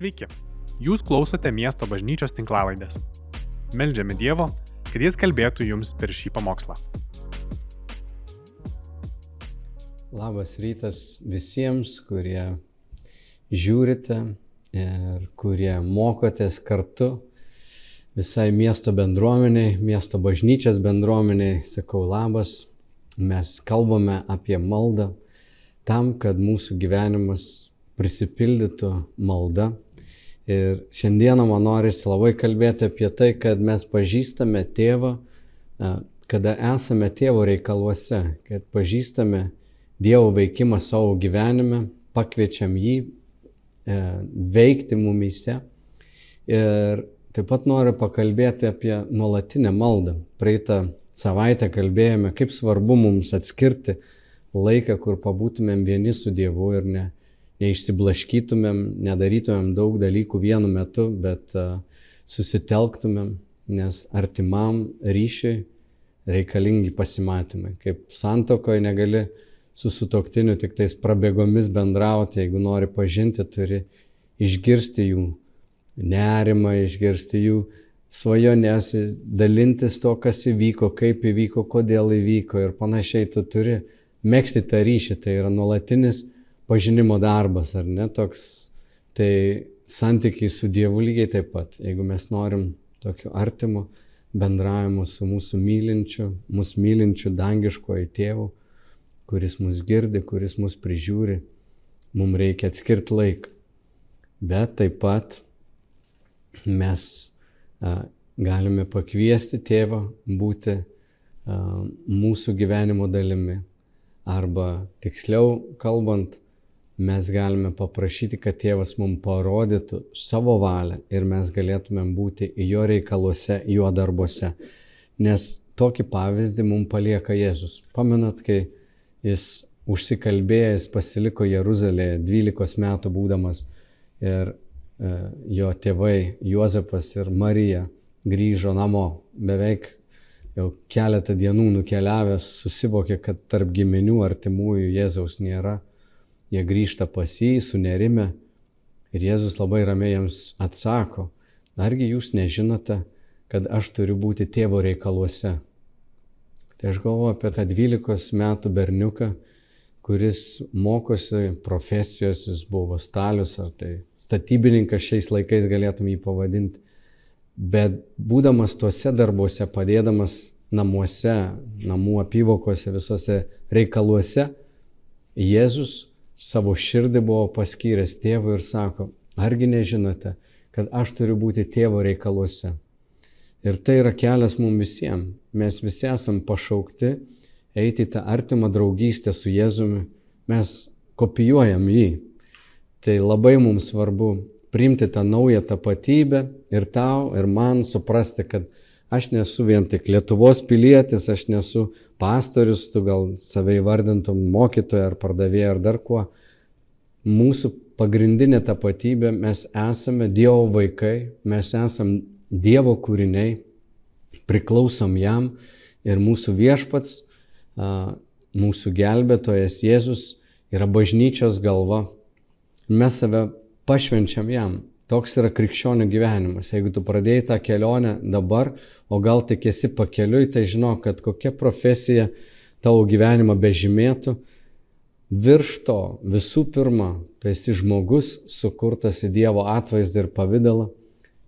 Sveiki, jūs klausote miesto bažnyčios tinklavaidės. Meldžiame Dievo, kad Jis kalbėtų jums per šį pamokslą. Labas rytas visiems, kurie žiūrite ir kurie mokotės kartu visai miesto bendruomeniai, miesto bažnyčios bendruomeniai. Sakau labas, mes kalbame apie maldą tam, kad mūsų gyvenimas prisipildytų malda. Ir šiandieną man norisi labai kalbėti apie tai, kad mes pažįstame tėvą, kada esame tėvo reikaluose, kad pažįstame Dievo veikimą savo gyvenime, pakviečiam jį e, veikti mumyse. Ir taip pat noriu pakalbėti apie nuolatinę maldą. Praeitą savaitę kalbėjome, kaip svarbu mums atskirti laiką, kur pabūtumėm vieni su Dievu ir ne, neišsiblaškytumėm, nedarytumėm daug dalykų vienu metu, bet uh, susitelktumėm, nes artimam ryšiui reikalingi pasimatymai. Kaip santokoje negali su sutoktiniu tik tais prabėgomis bendrauti, jeigu nori pažinti, turi išgirsti jų nerimą, išgirsti jų svajonės, dalintis to, kas įvyko, kaip įvyko, kodėl įvyko ir panašiai tu turi mėgsti tą ryšį, tai yra nuolatinis pažinimo darbas, ar ne toks, tai santykiai su Dievu lygiai taip pat. Jeigu mes norim tokio artimo bendravimo su mūsų mylinčiu, mūsų mylinčiu dangiškoju tėvu, kuris mus girdi, kuris mus prižiūri, mums reikia atskirti laiką. Bet taip pat mes a, galime pakviesti tėvą būti a, mūsų gyvenimo dalimi Arba tiksliau kalbant, mes galime paprašyti, kad tėvas mums parodytų savo valią ir mes galėtumėm būti jo reikaluose, jo darbuose. Nes tokį pavyzdį mums palieka Jėzus. Pamenat, kai jis užsikalbėjęs pasiliko Jeruzalėje 12 metų būdamas ir e, jo tėvai Juozapas ir Marija grįžo namo beveik jau keletą dienų nukeliavęs susivokė, kad tarp giminių artimųjų Jėzaus nėra. Jie grįžta pas jį, sunerime ir Jėzus labai ramiai jiems atsako, argi jūs nežinote, kad aš turiu būti tėvo reikaluose. Tai aš galvoju apie tą 12 metų berniuką, kuris mokosi profesijos, jis buvo stalius ar tai statybininkas šiais laikais galėtum jį pavadinti bet būdamas tuose darbuose, padėdamas namuose, namų apyvokose, visose reikaluose, Jėzus savo širdį buvo paskyręs tėvui ir sako, argi nežinote, kad aš turiu būti tėvo reikaluose. Ir tai yra kelias mums visiems. Mes visi esam pašaukti eiti tą artimą draugystę su Jėzumi. Mes kopijuojam jį. Tai labai mums svarbu priimti tą naują tapatybę ir tau, ir man suprasti, kad aš nesu vien tik Lietuvos pilietis, aš nesu pastorius, tu gal save įvardintum mokytoją ar pardavėją ar dar kuo. Mūsų pagrindinė tapatybė, mes esame Dievo vaikai, mes esame Dievo kūriniai, priklausom jam ir mūsų viešpats, mūsų gelbėtojas Jėzus yra bažnyčios galva. Mes save pašvenčiam jam. Toks yra krikščionių gyvenimas. Jeigu tu pradėjai tą kelionę dabar, o gal tik esi pakeliui, tai žinok, kad kokia profesija tavo gyvenimą bežymėtų, virš to visų pirma, tu esi žmogus, sukurtas į Dievo atvaizdą ir pavydalą.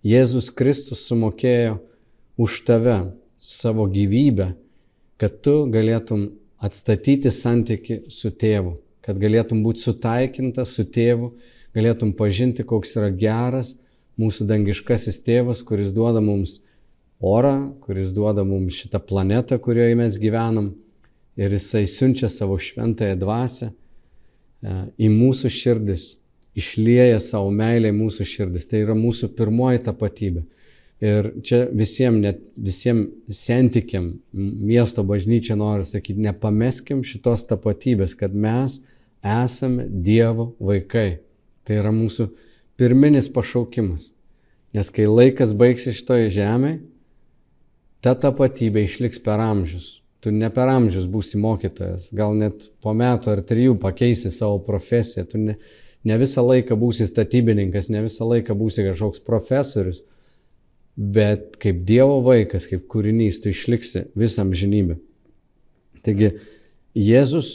Jėzus Kristus sumokėjo už tave savo gyvybę, kad tu galėtum atstatyti santyki su tėvu, kad galėtum būti sutaikintas su tėvu galėtum pažinti, koks yra geras mūsų dangiškasis tėvas, kuris duoda mums orą, kuris duoda mums šitą planetą, kurioje mes gyvenam. Ir jisai siunčia savo šventąją dvasę e, į mūsų širdis, išlieja savo meilę į mūsų širdis. Tai yra mūsų pirmoji tapatybė. Ir čia visiems, net visiems sentikiam, miesto bažnyčia nori sakyti, nepameskim šitos tapatybės, kad mes esame Dievo vaikai. Tai yra mūsų pirminis pašaukimas. Nes kai laikas baigsis šitoje žemėje, ta tapatybė išliks per amžius. Tu ne per amžius būsi mokytojas, gal net po metų ar trijų pakeisi savo profesiją, tu ne, Ne visą laiką būsi statybininkas, ne visą laiką būsi kažkoks profesorius, bet kaip Dievo vaikas, kaip kūrinys, tu išliksi visam žinybę. Taigi Jėzus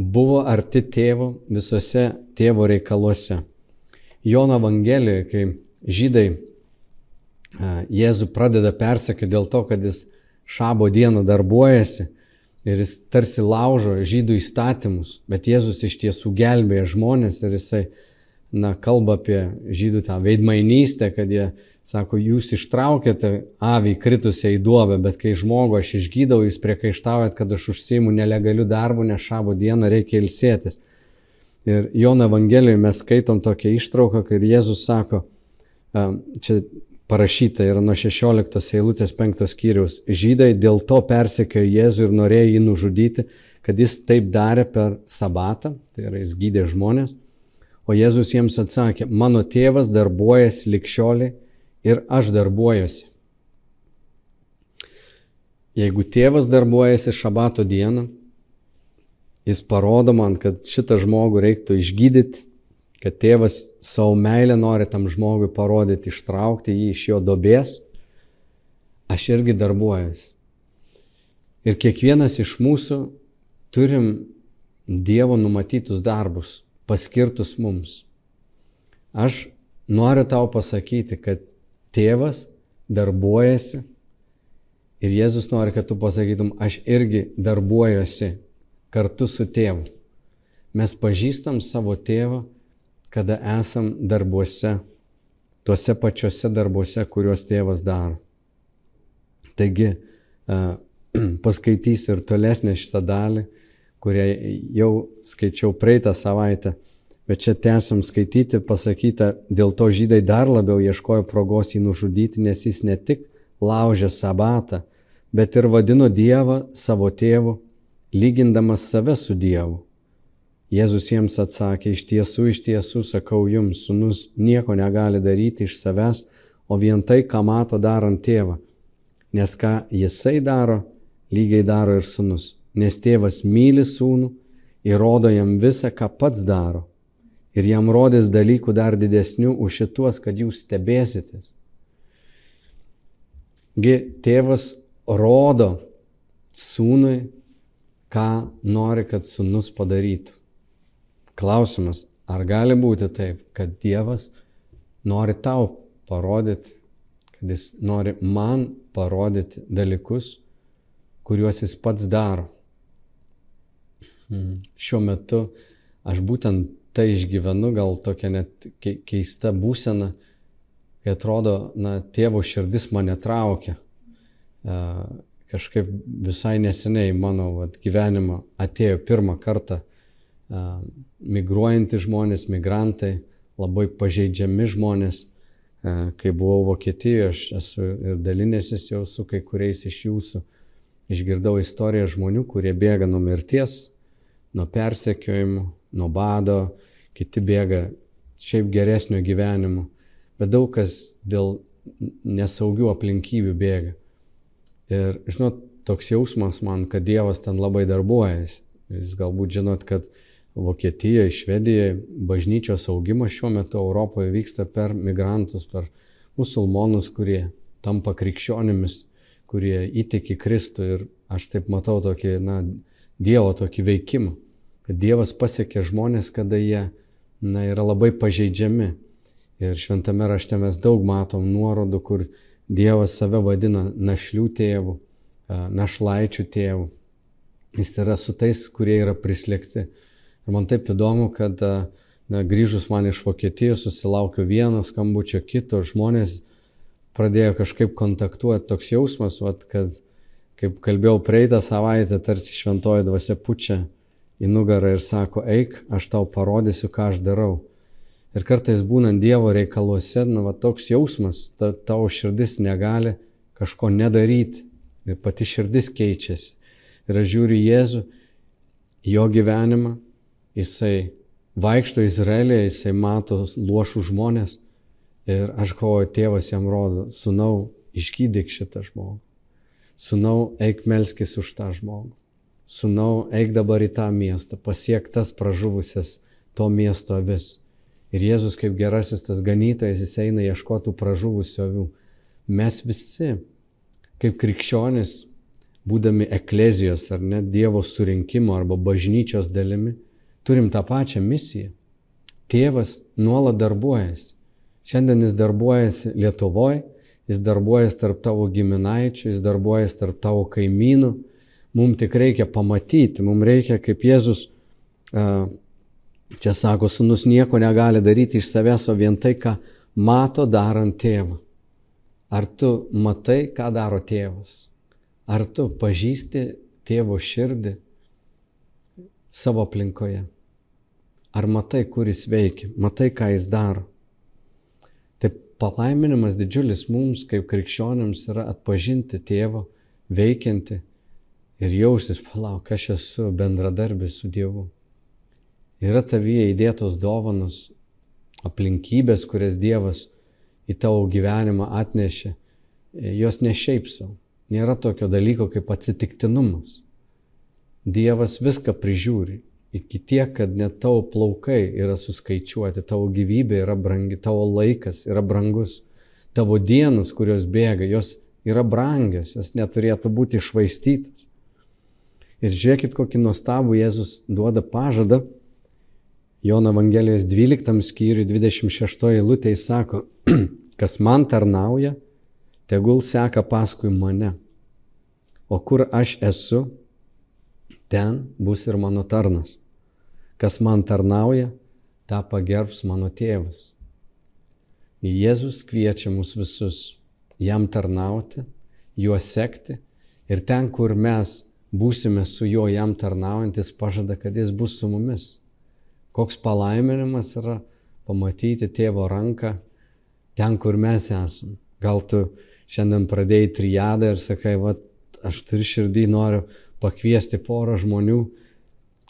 buvo arti tėvo visose tėvo reikaluose. Jono Evangelijoje, kai žydai Jėzų pradeda persekio dėl to, kad jis šabo dieną darbuojasi ir jis tarsi laužo žydų įstatymus, bet Jėzus iš tiesų gelbėja žmonės ir jisai, na, kalba apie žydų tą veidmainystę, kad jie sako, jūs ištraukėte avį kritusią į duobę, bet kai žmogų aš išgydau, jūs priekaištaujat, kad aš užsiimu nelegaliu darbu, nes šabo dieną reikia ilsėtis. Ir Jono Evangelijoje mes skaitom tokią ištrauką, kai Jėzus sako, čia parašyta yra nuo 16 eilutės 5 skyriaus. Žydai dėl to persekiojo Jėzų ir norėjo jį nužudyti, kad jis taip darė per sabatą, tai yra jis gydė žmonės. O Jėzus jiems atsakė, mano tėvas darbuojasi likščioliai ir aš darbuojuosi. Jeigu tėvas darbuojasi šabato dieną, jis parodo man, kad šitą žmogų reiktų išgydyti, kad tėvas savo meilę nori tam žmogui parodyti, ištraukti jį iš jo dobės, aš irgi darbuojuosi. Ir kiekvienas iš mūsų turim Dievo numatytus darbus, paskirtus mums. Aš noriu tau pasakyti, kad tėvas darbuojasi ir Jėzus nori, kad tu pasakytum, aš irgi darbuojuosi kartu su tėvu. Mes pažįstam savo tėvą kada esam darbuose, tuose pačiuose darbuose, kuriuos tėvas daro. Taigi, paskaitysiu ir tolesnę šitą dalį, kurią jau skaičiau praeitą savaitę, bet čia tęsiam skaityti, pasakyta, dėl to žydai dar labiau ieškojo progos jį nužudyti, nes jis ne tik laužė sabatą, bet ir vadino Dievą savo tėvu, lygindamas save su Dievu. Jėzus jiems atsakė, iš tiesų, iš tiesų sakau jums, sunus nieko negali daryti iš savęs, o vien tai, ką mato darant tėvą. Nes ką jisai daro, lygiai daro ir sunus. Nes tėvas myli sūnų ir rodo jam visą, ką pats daro. Ir jam rodys dalykų dar didesnių už šituos, kad jūs stebėsitės. Gi tėvas rodo sūnui, ką nori, kad sūnus padarytų. Klausimas, ar gali būti taip, kad Dievas nori tau parodyti, kad Jis nori man parodyti dalykus, kuriuos Jis pats daro. Hmm. Šiuo metu aš būtent tai išgyvenu, gal tokia net keista būsena, kai atrodo, na, tėvo širdis mane traukia. Kažkaip visai neseniai mano vat, gyvenimą atėjo pirmą kartą migruojantys žmonės, migrantai, labai pažeidžiami žmonės. Kai buvau Vokietijoje, aš esu ir dalinęsis jau su kai kuriais iš jūsų. Išgirdau istoriją žmonių, kurie bėga nuo mirties, nuo persekiojimų, nuo bado, kiti bėga šiaip geresnio gyvenimo, bet daug kas dėl nesaugių aplinkybių bėga. Ir žinot, toks jausmas man, kad Dievas ten labai darbuojasi. Jūs galbūt žinot, kad Vokietijoje, Švedijoje bažnyčios augimas šiuo metu Europoje vyksta per migrantus, per musulmonus, kurie tampa krikščionimis, kurie įtiki Kristų ir aš taip matau tokį, na, Dievo tokį veikimą, kad Dievas pasiekia žmonės, kada jie, na, yra labai pažeidžiami. Ir šventame rašte mes daug matom nuorodų, kur Dievas save vadina našlių tėvų, našlaičių tėvų. Jis yra su tais, kurie yra prislėgti Ir man taip įdomu, kad na, grįžus man iš Vokietijos susilaukiu vieno skambučio, kito žmonės pradėjo kažkaip kontaktuoti, toks jausmas, vat, kad kaip kalbėjau praeitą savaitę, tarsi šventoji dvasia pučia į nugarą ir sako, eik, aš tau parodysiu, ką aš darau. Ir kartais būnant Dievo reikaluose, na, va, toks jausmas, ta, tavo širdis negali kažko nedaryti. Ir pati širdis keičiasi. Ir aš žiūriu Jėzų, jo gyvenimą, jisai vaikšto Izraelėje, jisai mato luošų žmonės ir aš kovoju, tėvas jam rodo, sunau, išgydyk šitą žmogų. Sunau, eik melskis už tą žmogų. Sunau, eik dabar į tą miestą, pasiek tas pražuvusias to miesto avis. Ir Jėzus kaip gerasis tas ganytojas, jis eina ieškotų pražuvusių avių. Mes visi, kaip krikščionis, būdami eklezijos ar net Dievo surinkimo arba bažnyčios dalimi, turim tą pačią misiją. Tėvas nuolat darbuojasi. Šiandien jis darbuojasi Lietuvoje, jis darbuojasi tarp tavo giminaičių, jis darbuojasi tarp tavo kaimynų. Mums tik reikia pamatyti, mums reikia, kaip Jėzus čia sako, sunus nieko negali daryti iš savęs, o vien tai, ką mato darant tėvą. Ar tu matai, ką daro tėvas? Ar tu pažįsti tėvo širdį savo aplinkoje? Ar matai, kur jis veikia, matai, ką jis daro? Palaiminimas didžiulis mums, kaip krikščionėms, yra atpažinti tėvo veikianti ir jausis, palauk, aš esu bendradarbis su Dievu. Yra tavyje įdėtos dovanos, aplinkybės, kurias Dievas į tavo gyvenimą atnešė, jos ne šiaip savo. Nėra tokio dalyko kaip atsitiktinumas. Dievas viską prižiūri. Iki tiek, kad net tavo plaukai yra suskaičiuoti, tavo gyvybė yra brangi, tavo laikas yra brangus, tavo dienos, kurios bėga, jos yra brangios, jos neturėtų būti išvaistytos. Ir žiūrėkit, kokį nuostabų Jėzus duoda pažadą. Jono Evangelijos 12 skyriui 26 eilutė jis sako, kas man tarnauja, tegul seka paskui mane. O kur aš esu, ten bus ir mano tarnas. Kas man tarnauja, tą pagerbs mano tėvas. Jėzus kviečia mus visus jam tarnauti, juo sekti ir ten, kur mes būsime su juo jam tarnaujantis, pažada, kad jis bus su mumis. Koks palaiminimas yra pamatyti tėvo ranką ten, kur mes esame. Gal tu šiandien pradėjai triadą ir sakai, va, aš turiu širdį, noriu pakviesti porą žmonių,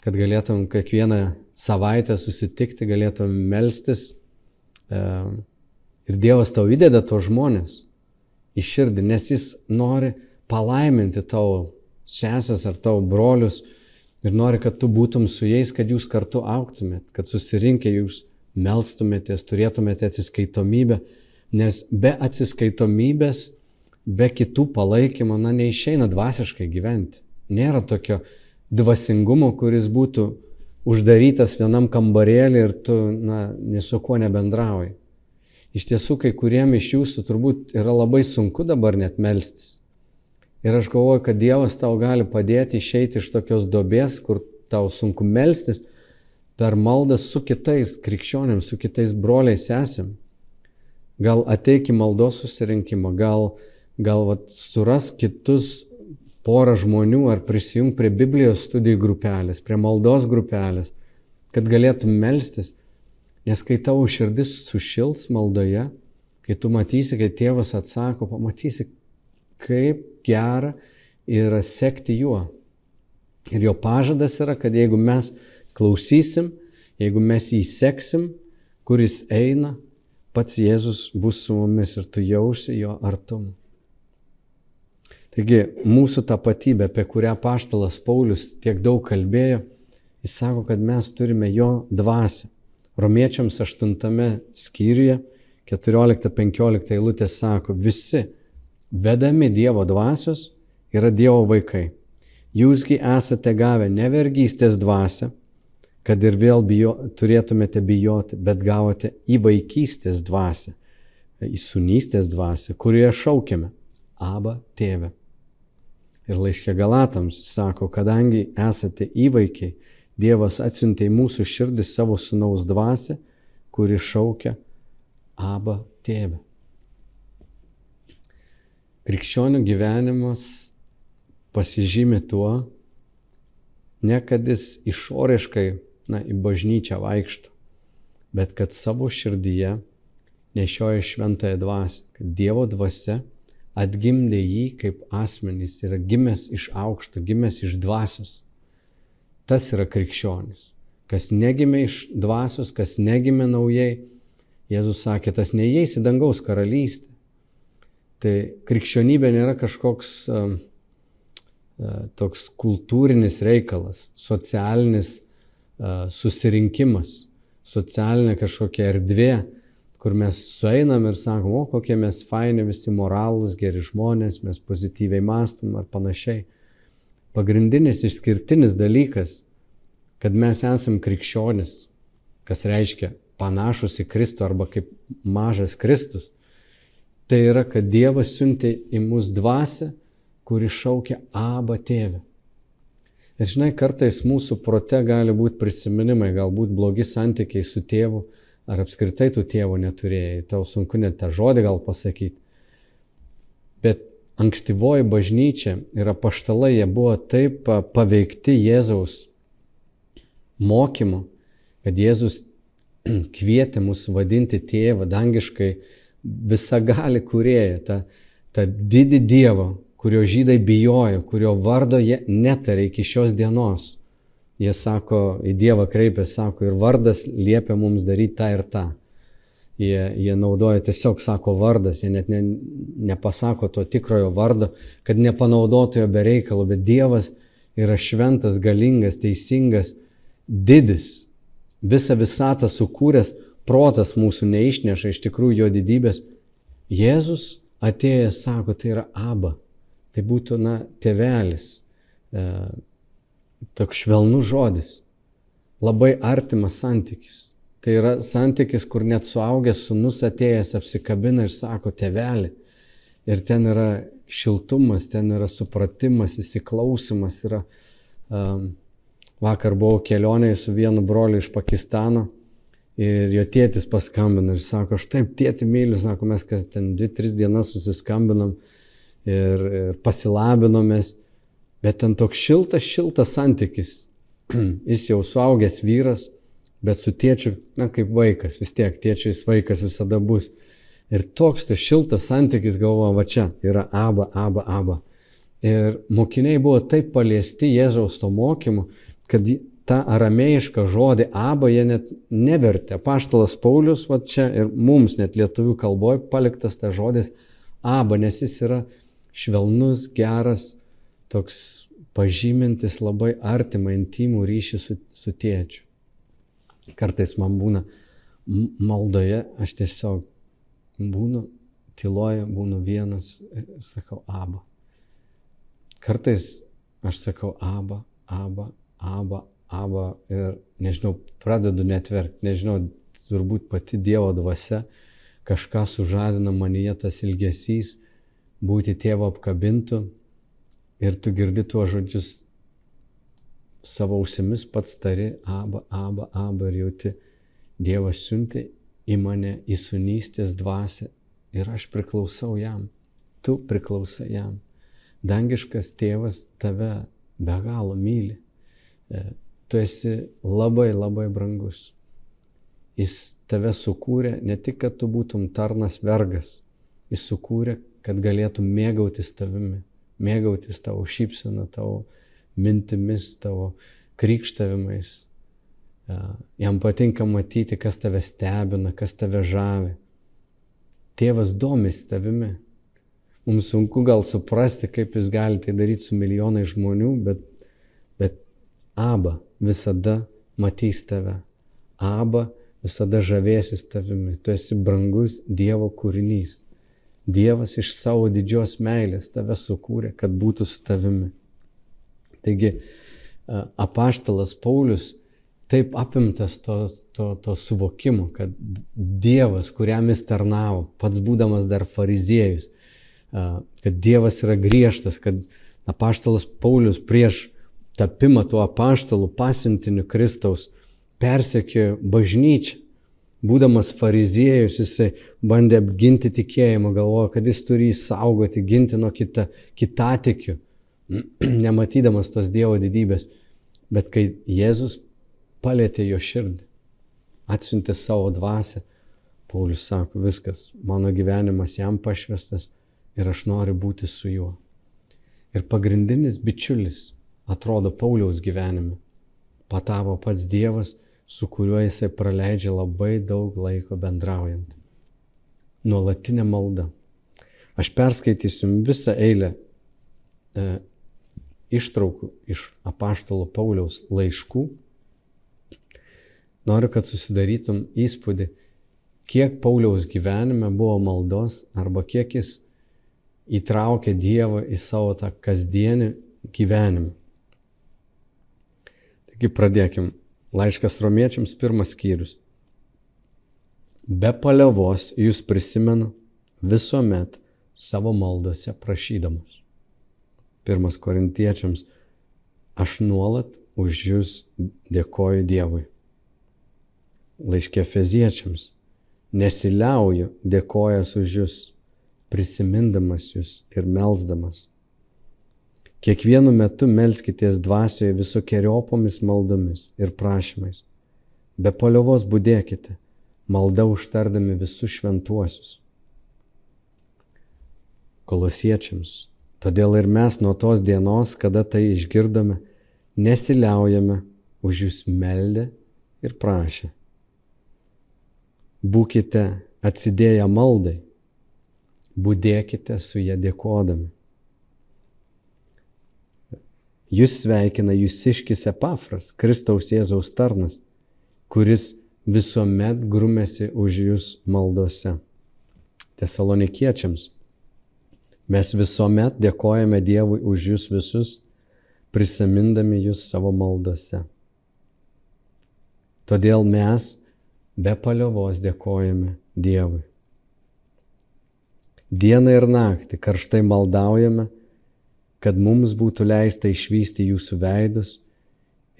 kad galėtum kiekvieną savaitę susitikti, galėtum melstis. E, ir Dievas tau įdeda tos žmonės į širdį, nes Jis nori palaiminti tavo sesės ar tavo brolius ir nori, kad tu būtum su jais, kad jūs kartu auktumėt, kad susirinkę jūs melstumėtės, turėtumėte atsiskaitomybę, nes be atsiskaitomybės be kitų palaikymo, na, neišeina dvasiškai gyventi. Nėra tokio dvasingumo, kuris būtų uždarytas vienam kambarėlį ir tu, na, nesu kuo nebendrauji. Iš tiesų, kai kuriem iš jūsų turbūt yra labai sunku dabar net melstis. Ir aš galvoju, kad Dievas tau gali padėti išeiti iš tokios dobės, kur tau sunku melstis per maldą su kitais krikščionėms, su kitais broliais esam. Gal ateik į maldos susirinkimą, gal gal vat, suras kitus porą žmonių ar prisijung prie Biblijos studijų grupelės, prie maldos grupelės, kad galėtum melstis. Nes kai tavo širdis sušils maldoje, kai tu matysi, kai tėvas atsako, pamatysi, kaip gera yra sekti juo. Ir jo pažadas yra, kad jeigu mes klausysim, jeigu mes jį seksim, kuris eina, pats Jėzus bus su mumis ir tu jausi jo artumą. Taigi mūsų tapatybė, apie kurią paštalas Paulius tiek daug kalbėjo, jis sako, kad mes turime jo dvasę. Romiečiams 8 skyriuje 14-15 eilutė sako, visi vedami Dievo dvasios yra Dievo vaikai. Jūsgi esate gavę ne vergystės dvasę, kad ir vėl bijo, turėtumėte bijoti, bet gavote į vaikystės dvasę, į sunystės dvasę, kurioje šaukiame Aba tėve. Ir laiškė Galatams sako, kadangi esate įvaikiai, Dievas atsiuntė į mūsų širdį savo sunaus dvasę, kuri šaukia Aba tėvę. Krikščionių gyvenimas pasižymi tuo, ne kad jis išoriškai na, į bažnyčią vaikšto, bet kad savo širdyje nešioja šventąją dvasę, kad Dievo dvasia atgimdė jį kaip asmenys, yra gimęs iš aukšto, gimęs iš dvasios. Tas yra krikščionis. Kas negimė iš dvasios, kas negimė naujai, Jėzus sakė, tas neįeis į dangaus karalystę. Tai krikščionybė nėra kažkoks uh, uh, toks kultūrinis reikalas, socialinis uh, susirinkimas, socialinė kažkokia erdvė, kur mes sueinam ir sakom, o kokie mes faini, visi moralūs, geri žmonės, mes pozityviai mastom ar panašiai. Pagrindinis išskirtinis dalykas, kad mes esam krikščionis, kas reiškia panašus į Kristų arba kaip mažas Kristus, tai yra, kad Dievas siuntė į mus dvasę, kuri šaukia Aba tėvę. Ir žinai, kartais mūsų prote gali būti prisiminimai, galbūt blogi santykiai su tėvu, ar apskritai tų tėvų neturėjai, tau sunku net tą žodį gal pasakyti. Bet ankstyvoji bažnyčia ir apaštalai, jie buvo taip paveikti Jėzaus mokymu, kad Jėzus kvietė mus vadinti tėvą, dangiškai visagali kurėję, tą, tą didį Dievą, kurio žydai bijojo, kurio vardo jie netarė iki šios dienos. Jie sako, į Dievą kreipia, sako, ir vardas liepia mums daryti tą ir tą. Jie, jie naudoja tiesiog, sako, vardas, jie net ne, nepasako to tikrojo vardo, kad nepanaudotų jo be reikalo, bet Dievas yra šventas, galingas, teisingas, didis, visą visatą sukūręs, protas mūsų neišneša iš tikrųjų jo didybės. Jėzus atėjęs sako, tai yra aba, tai būtų, na, tėvelis. Toks švelnus žodis, labai artimas santykis. Tai yra santykis, kur net suaugęs sunus atėjęs apsikabina ir sako tevelį. Ir ten yra šiltumas, ten yra supratimas, įsiklausimas. Yra, um, vakar buvau kelionėje su vienu broliu iš Pakistano ir jo tėtis paskambino ir sako, aš taip tėti myliu, sako, mes kas ten 2-3 dienas susiskambinam ir, ir pasilabinomės. Bet ten toks šiltas, šiltas santykis. Jis jau suaugęs vyras, bet su tėčiu, na kaip vaikas, vis tiek tėčiais vaikas visada bus. Ir toks tas šiltas santykis galvoja, va čia yra aba, aba, aba. Ir mokiniai buvo taip paliesti Jėzaus to mokymu, kad tą aramėjišką žodį aba jie net nevertė. Paštalas Paulius, va čia ir mums net lietuvių kalboje paliktas tas žodis aba, nes jis yra švelnus, geras, toks pažymintis labai artimą, intimų ryšį su, su tėčiu. Kartais man būna maldoje, aš tiesiog būnu tyloje, būnu vienas ir sakau aba. Kartais aš sakau aba, aba, aba, aba ir nežinau, pradedu netverkti, nežinau, turbūt pati Dievo dvasia kažką sužadina manyje tas ilgesys būti tėvo apkabintų ir tu girdi tuos žodžius savo ausimis pats tari, aba, aba, aba ir jauti, Dievas siunti į mane įsunystės dvasę ir aš priklausau jam, tu priklausai jam. Dangiškas tėvas tave be galo myli. E, tu esi labai labai brangus. Jis tave sukūrė ne tik, kad tu būtum tarnas vergas, jis sukūrė, kad galėtum mėgautis tavimi mėgautis tavo šypseną, tavo mintimis, tavo krikštavimais. Jam patinka matyti, kas tave stebina, kas tave žavi. Tėvas domis tavimi. Mums sunku gal suprasti, kaip jis gali tai daryti su milijonai žmonių, bet, bet Aba visada matys tave. Aba visada žavėsis tavimi. Tu esi brangus Dievo kūrinys. Dievas iš savo didžios meilės tave sukūrė, kad būtų su tavimi. Taigi apaštalas Paulius taip apimtas to, to, to suvokimo, kad Dievas, kuriam jis tarnavo, pats būdamas dar fariziejus, kad Dievas yra griežtas, kad apaštalas Paulius prieš tapimą tuo apaštalu pasiuntiniu Kristaus persekiojo bažnyčią būdamas fariziejus, jisai bandė apginti tikėjimą, galvojo, kad jis turi jį saugoti, ginti nuo kita, kitatikių, nematydamas tos Dievo didybės. Bet kai Jėzus palėtė jo širdį, atsiuntė savo dvasę, Paulius sako, viskas, mano gyvenimas jam pašvestas ir aš noriu būti su juo. Ir pagrindinis bičiulis atrodo Pauliaus gyvenime. Patavo pats Dievas, su kuriuo jisai praleidžia labai daug laiko bendraujant. Nuolatinė malda. Aš perskaitysiu visą eilę e, ištraukų iš apaštalo Pauliaus laiškų. noriu, kad susidarytum įspūdį, kiek Pauliaus gyvenime buvo maldos arba kiek jis įtraukė Dievą į savo tą kasdienį gyvenimą. Taigi pradėkim. Laiškas romiečiams pirmas skyrius. Be palievos jūs prisimenu visuomet savo maldose prašydamas. Pirmas korintiečiams. Aš nuolat už jūs dėkoju Dievui. Laiškė feziečiams. Nesiliauju dėkojas už jūs, prisimindamas jūs ir melzdamas. Kiekvienu metu melskitės dvasioje visokiojopomis maldomis ir prašymais. Be paliovos būdėkite, malda užtardami visus šventuosius. Kolosiečiams. Todėl ir mes nuo tos dienos, kada tai išgirdome, nesiliaujame už jūs meldę ir prašę. Būkite atsidėję maldai, būdėkite su ją dėkodami. Jūs sveikina jūsiškis Epafras, Kristaus Jėzaus tarnas, kuris visuomet grumėsi už jūs maldose. Tesalonikiečiams. Mes visuomet dėkojame Dievui už jūs visus, prisimindami jūs savo maldose. Todėl mes be paliovos dėkojame Dievui. Dieną ir naktį karštai maldaujame, kad mums būtų leista išvysti jūsų veidus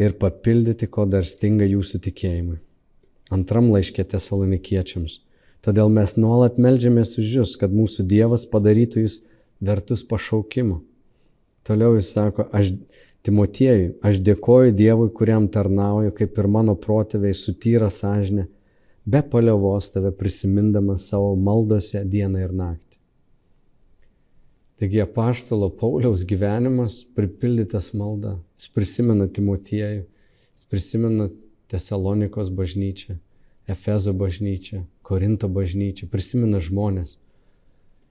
ir papildyti, ko dar stinga jūsų tikėjimui. Antram laiškė tesalonikiečiams. Todėl mes nuolat melžiamės už jūs, kad mūsų Dievas padarytų jūs vertus pašaukimo. Toliau jis sako, aš Timotiejui, aš dėkoju Dievui, kuriam tarnauju, kaip ir mano protėviai sutyra sąžinę, be paliovos tave prisimindamas savo maldose dieną ir naktį. Taigi apaštalo Pauliaus gyvenimas pripildytas malda. Jis prisimena Timotiejų, jis prisimena Tesalonikos bažnyčią, Efezo bažnyčią, Korinto bažnyčią, prisimena žmonės.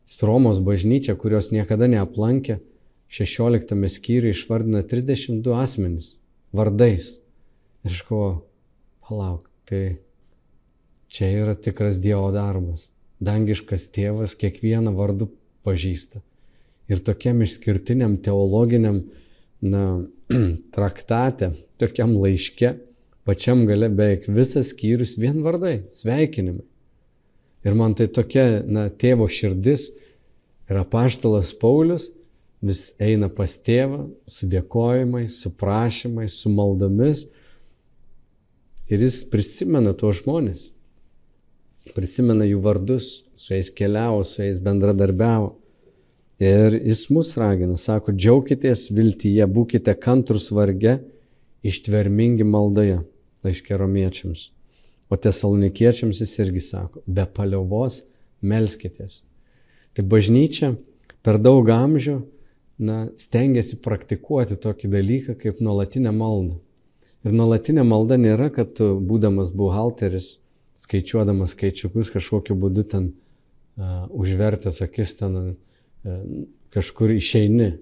Jis Romos bažnyčią, kurios niekada neaplankė, 16 skyriui išvardina 32 asmenys vardais. Ir aš galvoju, palauk, tai čia yra tikras Dievo darbas. Dangiškas tėvas kiekvieną vardu pažįsta ir tokiam išskirtiniam teologiniam na, traktate, tokiam laiške, pačiam gale beveik visas skyrius vien vardai, sveikinimai. Ir man tai tokia, na, tėvo širdis ir apaštalas Paulius vis eina pas tėvą su dėkojimais, su prašymais, su maldomis. Ir jis prisimena tuos žmonės, prisimena jų vardus, su jais keliavo, su jais bendradarbiavo. Ir jis mus ragina, sako, džiaukitės viltyje, būkite kantrus varge, ištvermingi maldoje, laiškė romiečiams. O tesalonikiečiams jis irgi sako, be paliovos melskitės. Tai bažnyčia per daug amžių na, stengiasi praktikuoti tokį dalyką kaip nuolatinę maldą. Ir nuolatinė malda nėra, kad tu, būdamas buhalteris, skaičiuodamas skaičiukus kažkokiu būdu ten uh, užvertęs akis ten uh, kažkur išeini.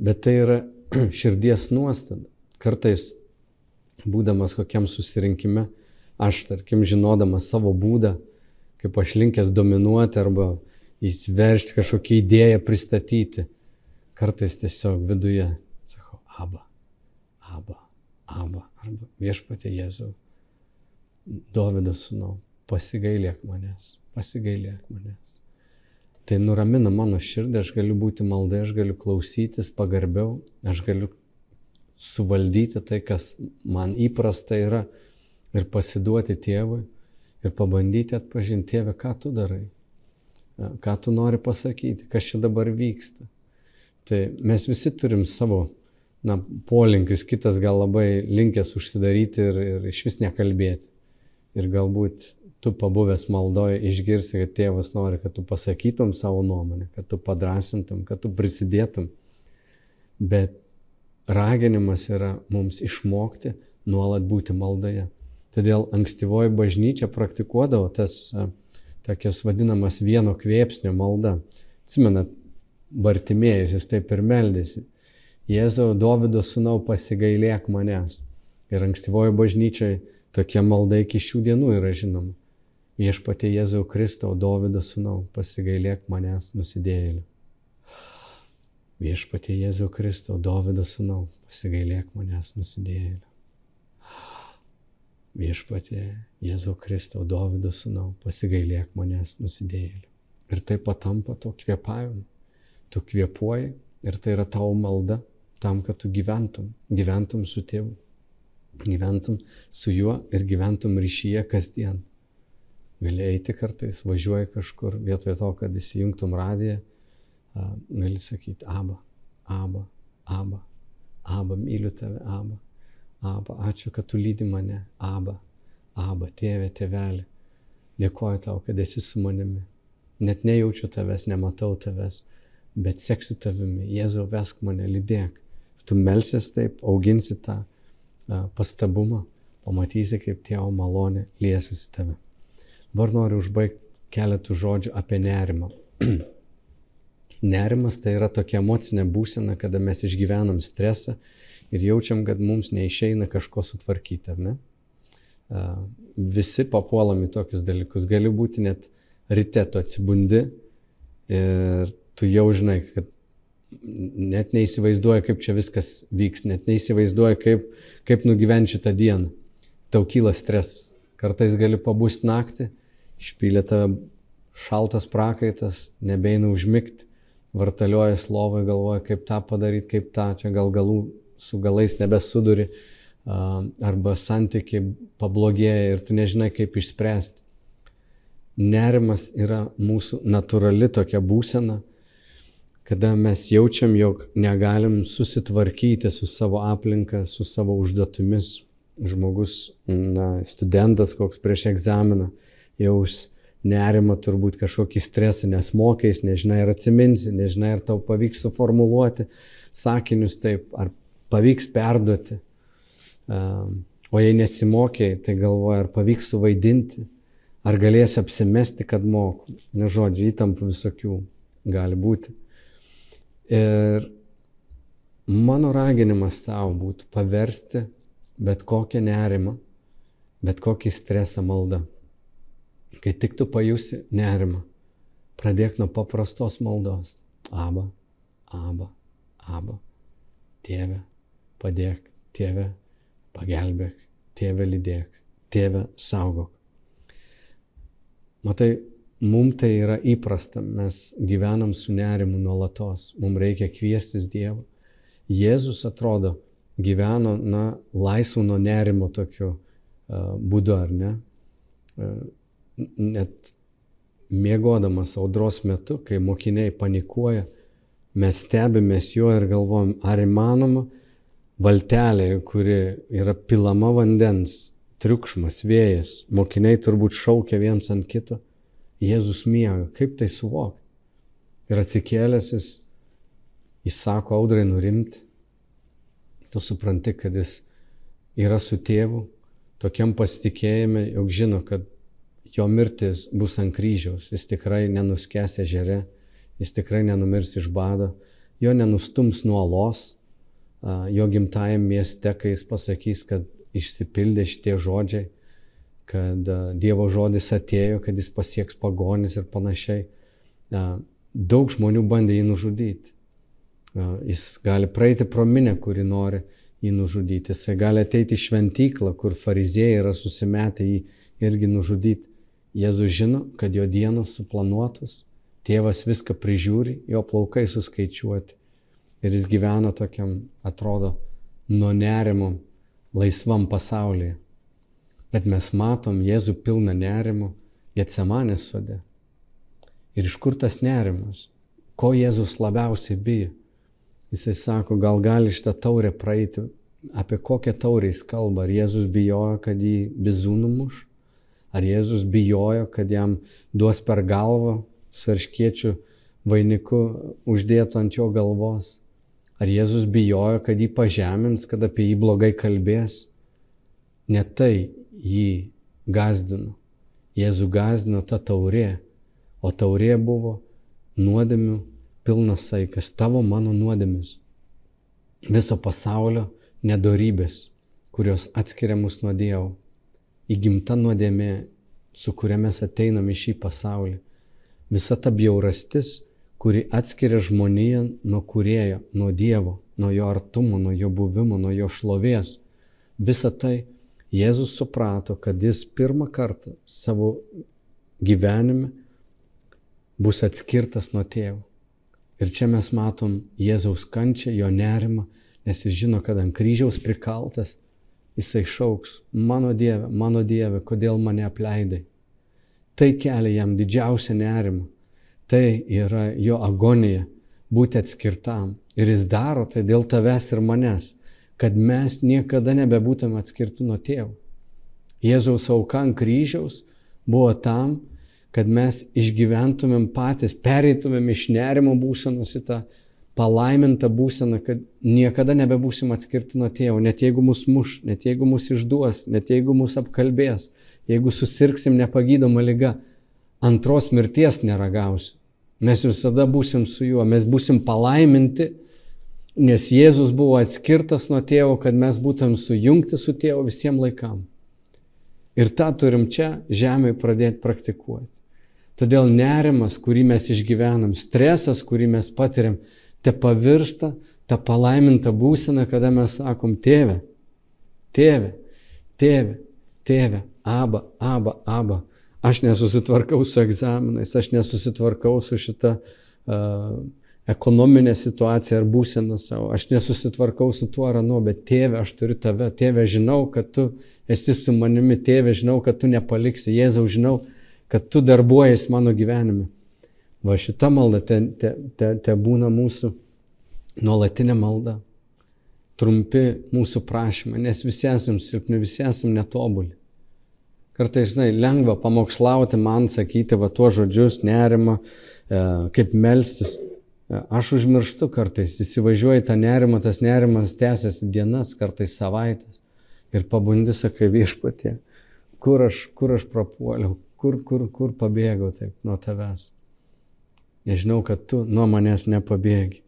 Bet tai yra širdies nuostada. Kartais, būdamas kokiam susirinkime, aš, tarkim, žinodamas savo būdą, kaip aš linkęs dominuoti arba įsiveršti kažkokią idėją pristatyti, kartais tiesiog viduje sakau, aba, aba, aba, arba viešpatė Jėzau, Dovydo sūnau, pasigailėk manęs, pasigailėk manęs. Tai nuramina mano širdį, aš galiu būti maldai, aš galiu klausytis pagarbiau, aš galiu suvaldyti tai, kas man įprasta yra ir pasiduoti tėvui ir pabandyti atpažinti tėvę, ką tu darai, ką tu nori pasakyti, kas čia dabar vyksta. Tai mes visi turim savo na, polinkius, kitas gal labai linkęs užsidaryti ir, ir iš vis nekalbėti. Ir galbūt tu pabuvęs maldoje išgirsi, kad tėvas nori, kad tu pasakytum savo nuomonę, kad tu padrasintum, kad tu prisidėtum. Bet raginimas yra mums išmokti nuolat būti maldoje. Todėl ankstyvoji bažnyčia praktikuodavo tas tokias vadinamas vieno kvėpsnio malda. Atsimenat, Bartimėjus, jis taip ir meldėsi. Jėzau, Davido sūnau, pasigailėk manęs. Ir ankstyvoji bažnyčia Tokia malda iki šių dienų yra žinoma. Viešpatie Jėzau Kristau, Dovido sūnau, pasigailėk manęs nusidėjėliu. Viešpatie Jėzau Kristau, Dovido sūnau, pasigailėk manęs nusidėjėliu. Viešpatie Jėzau Kristau, Dovido sūnau, pasigailėk manęs nusidėjėliu. Ir tai patampa to kvėpavimu. Tu kvėpuoji ir tai yra tavo malda tam, kad tu gyventum, gyventum su tėvu, gyventum su juo ir gyventum ryšyje kasdien. Gali eiti kartais, važiuoji kažkur, vietoje to, kad įsijungtum radiją, gali sakyti, aba, aba, aba, aba, myliu tave, aba, aba, ačiū, kad tu lydi mane, aba, aba, tėvė, tėvelė, dėkoju tau, kad esi su manimi. Net nejaučiu tavęs, nematau tavęs, bet seksiu tavimi, Jėzau, vesk mane, lydėk. Tu melsies taip, auginsi tą pastabumą, pamatysi, kaip tėvo malonė liesis į tave. Dabar noriu užbaigti keletų žodžių apie nerimą. Nerimas tai yra tokia emocinė būsena, kada mes išgyvenam stresą ir jaučiam, kad mums neišeina kažko sutvarkyti, ar ne? Visi papuolam į tokius dalykus. Gali būti net ryte tu atsibundi ir tu jau žinai, kad net neįsivaizduoji, kaip čia viskas vyks, net neįsivaizduoji, kaip, kaip nugyventi šitą dieną. Tau kyla stresas. Kartais gali pabūsti naktį, išpylė tave šaltas prakaitas, nebeina užmigti vartaliojas lovai, galvoja, kaip tą padaryti, kaip tą, čia gal galų su galais nebesuduri, arba santykiai pablogėja ir tu nežinai, kaip išspręsti. Nerimas yra mūsų natūrali tokia būsena, kada mes jaučiam, jog negalim susitvarkyti su savo aplinka, su savo užduotimis. Žmogus, na, studentas koks prieš egzaminą, jaus nerima turbūt kažkokį stresą, nes mokais, nežinai ar atsiminsi, nežinai ar tau pavyks suformuluoti sakinius taip, ar pavyks perduoti. O jei nesimokėjai, tai galvoja, ar pavyks suvaidinti, ar galėsi apsimesti, kad moku. Nežodžiu, įtampų visokių gali būti. Ir mano raginimas tau būtų paversti bet kokią nerimą, bet kokį stresą maldą. Kai tik tu pajusi nerimą, pradėk nuo paprastos maldos. Aba, aba, aba. Tėve, padėk, tėve, pagelbėk, tėve lydėk, tėve saugok. Matai, mums tai yra įprasta, mes gyvenam su nerimu nuolatos, mums reikia kviestis Dievą. Jėzus atrodo gyveno, na, laisvų nuo nerimo tokiu uh, būdu, ar ne? Uh, net mėgodamas audros metu, kai mokiniai panikuoja, mes stebimės juo ir galvojam, ar įmanoma valtelė, kuri yra pilama vandens, triukšmas, vėjas, mokiniai turbūt šaukia viens ant kito, Jėzus miega, kaip tai suvokti? Ir atsikėlęs jis įsako audrai nurimti, tu supranti, kad jis yra su tėvu, tokiam pasitikėjime, jog žino, kad jo mirtis bus ant kryžiaus, jis tikrai nenuskęs ežere, jis tikrai nenumirs iš bado, jo nenustums nuo los, jo gimtajam mieste, kai jis pasakys, kad išsipildė šitie žodžiai, kad Dievo žodis atėjo, kad jis pasieks pagonis ir panašiai. Daug žmonių bandė jį nužudyti. Jis gali praeiti pro minę, kuri nori jį nužudyti. Jis gali ateiti į šventyklą, kur fariziejai yra susimetę jį irgi nužudyti. Jėzus žino, kad jo dienos suplanuotos, tėvas viską prižiūri, jo plaukai suskaičiuoti. Ir jis gyvena tokiam, atrodo, nuo nerimo laisvam pasaulyje. Bet mes matom Jėzų pilną nerimo Getsemanės sode. Ir iš kur tas nerimas? Ko Jėzus labiausiai bijo? Jisai sako, gal gali šitą taurę praeiti, apie kokią taurę jis kalba. Ar Jėzus bijojo, kad jį bizūnų muš? Ar Jėzus bijojo, kad jam duos per galvą su arškiečių vainiku uždėtų ant jo galvos? Ar Jėzus bijojo, kad jį pažemins, kad apie jį blogai kalbės? Ne tai jį gazdino. Jėzų gazdino ta taurė, o taurė buvo nuodėmių pilnas saikas, tavo mano nuodėmis. Viso pasaulio nedorybės, kurios atskiria mus nuo Dievo įgimta nuodėmė, su kuria mes ateinam į šį pasaulį. Visa ta bjaurastis, kuri atskiria žmoniją nuo kurėjo, nuo Dievo, nuo jo artumo, nuo jo buvimo, nuo jo šlovės. Visa tai Jėzus suprato, kad jis pirmą kartą savo gyvenime bus atskirtas nuo tėvo. Ir čia mes matom Jėzaus kančią, jo nerimą, nes jis žino, kad ant kryžiaus prikaltas jisai šauks, mano Dieve, mano Dieve, kodėl mane apleidai. Tai kelia jam didžiausią nerimą. Tai yra jo agonija būti atskirtam. Ir jis daro tai dėl tavęs ir manęs kad mes niekada nebebūtume atskirti nuo tėvo. Jėzaus auka ant kryžiaus buvo tam, kad mes išgyventumėm patys, pereitumėm iš nerimo būsenos į tą palaimintą būseną, kad niekada nebebūsim atskirti nuo tėvo, net jeigu mus muš, net jeigu mus išduos, net jeigu mus apkalbės, jeigu susirksim nepagydoma lyga, antros mirties neragausim. Mes visada būsim su juo, mes būsim palaiminti Nes Jėzus buvo atskirtas nuo tėvo, kad mes būtum sujungti su tėvu visiems laikam. Ir tą turim čia žemėje pradėti praktikuoti. Todėl nerimas, kurį mes išgyvenam, stresas, kurį mes patiriam, te pavirsta tą palaimintą būseną, kada mes sakom, tėve, tėve, tėve, tėve, aba, aba, aba. Aš nesusitvarkau su egzaminais, aš nesusitvarkau su šita uh, ekonominę situaciją ar būseną savo. Aš nesusitvarkau su tuo ar anu, bet tėve, aš turiu tave. Tėve, žinau, kad tu esi su manimi. Tėve, žinau, kad tu nepaliksi. Jėzau, žinau, kad tu darbuojas mano gyvenime. Va šita malda te, te, te, te būna mūsų nuolatinė malda. Trumpi mūsų prašymai, nes visi esam silpni, visi esam netobuli. Kartais, žinai, lengva pamokslauti man, sakyti va tuos žodžius, nerimą, e, kaip melstis. Aš užmirštu kartais, įsivažiuoju tą nerimą, tas nerimas tęsiasi dienas, kartais savaitės. Ir pabundi, sakai, viešpatie, kur aš, kur aš prapuoliau, kur, kur, kur pabėgau taip nuo tavęs. Nežinau, kad tu nuo manęs nepabėgi.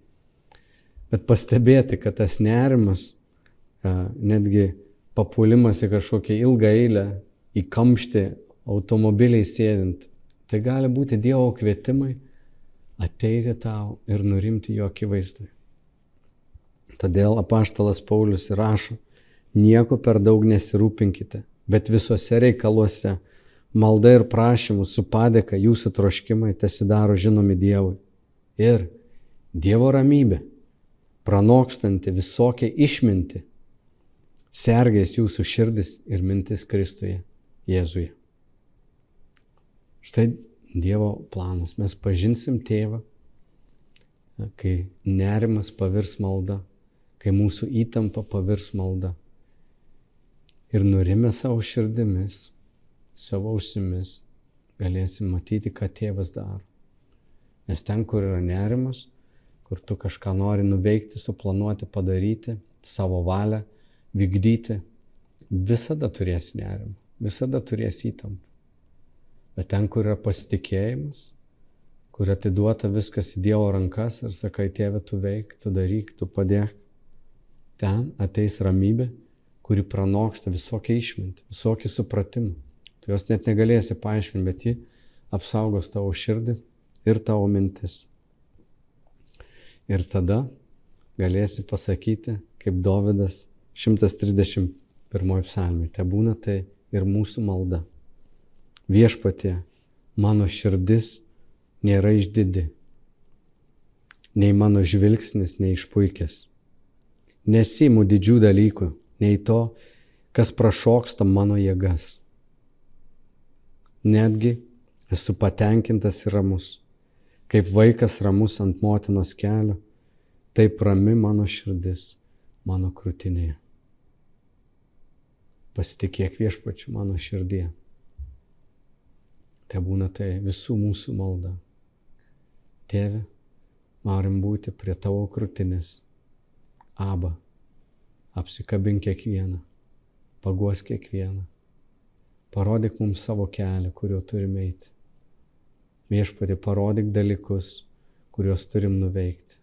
Bet pastebėti, kad tas nerimas, netgi papulimas į kažkokią ilgą eilę, į kamštį automobiliai sėdint, tai gali būti Dievo kvietimai ateiti tau ir nurimti jo akivaizdai. Todėl apaštalas Paulius rašo, nieko per daug nesirūpinkite, bet visose reikaluose malda ir prašymų su padėka jūsų troškimai tesidaro žinomi Dievui. Ir Dievo ramybė, pranokstanti visokią išmintį, sergės jūsų širdis ir mintis Kristuje, Jėzuje. Štai Dievo planas. Mes pažinsim tėvą, kai nerimas pavirs malda, kai mūsų įtampa pavirs malda. Ir nurimę savo širdimis, savo ausimis, galėsim matyti, ką tėvas daro. Nes ten, kur yra nerimas, kur tu kažką nori nuveikti, suplanuoti, padaryti, savo valią vykdyti, visada turėsi nerimą, visada turėsi įtampą. Bet ten, kur yra pasitikėjimas, kur atiduota viskas į Dievo rankas ir sakai, tėve, tu veik, tu daryk, tu padėk, ten ateis ramybė, kuri pranoksta visokią išmintį, visokį supratimą. Tu jos net negalėsi paaiškinti, bet ji apsaugos tavo širdį ir tavo mintis. Ir tada galėsi pasakyti, kaip Dovydas 131 psalmė, te būna tai ir mūsų malda viešpatė, mano širdis nėra išdidi, nei mano žvilgsnis neišpuikęs. Nesimu didžių dalykų, nei to, kas prašoksta mano jėgas. Netgi esu patenkintas ir ramus, kaip vaikas ramus ant motinos kelio, taip rami mano širdis mano krūtinėje. Pasitikėk viešpačiu mano širdie. Te būna tai visų mūsų malda. Tėve, norim būti prie tavo krūtinės. Aba, apsikabink kiekvieną, paguos kiekvieną. Parodyk mums savo kelią, kuriuo turime eiti. Viešpatį, parodyk dalykus, kuriuos turim nuveikti.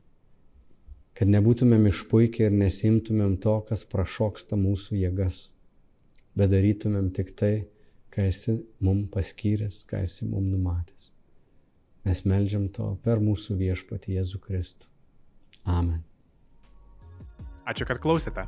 Kad nebūtumėm išpuikiai ir nesimtumėm to, kas prašoksta mūsų jėgas, bet darytumėm tik tai, ką esi mum paskyręs, ką esi mum numatęs. Mes melžiam to per mūsų viešpatį Jėzų Kristų. Amen. Ačiū, kad klausėte.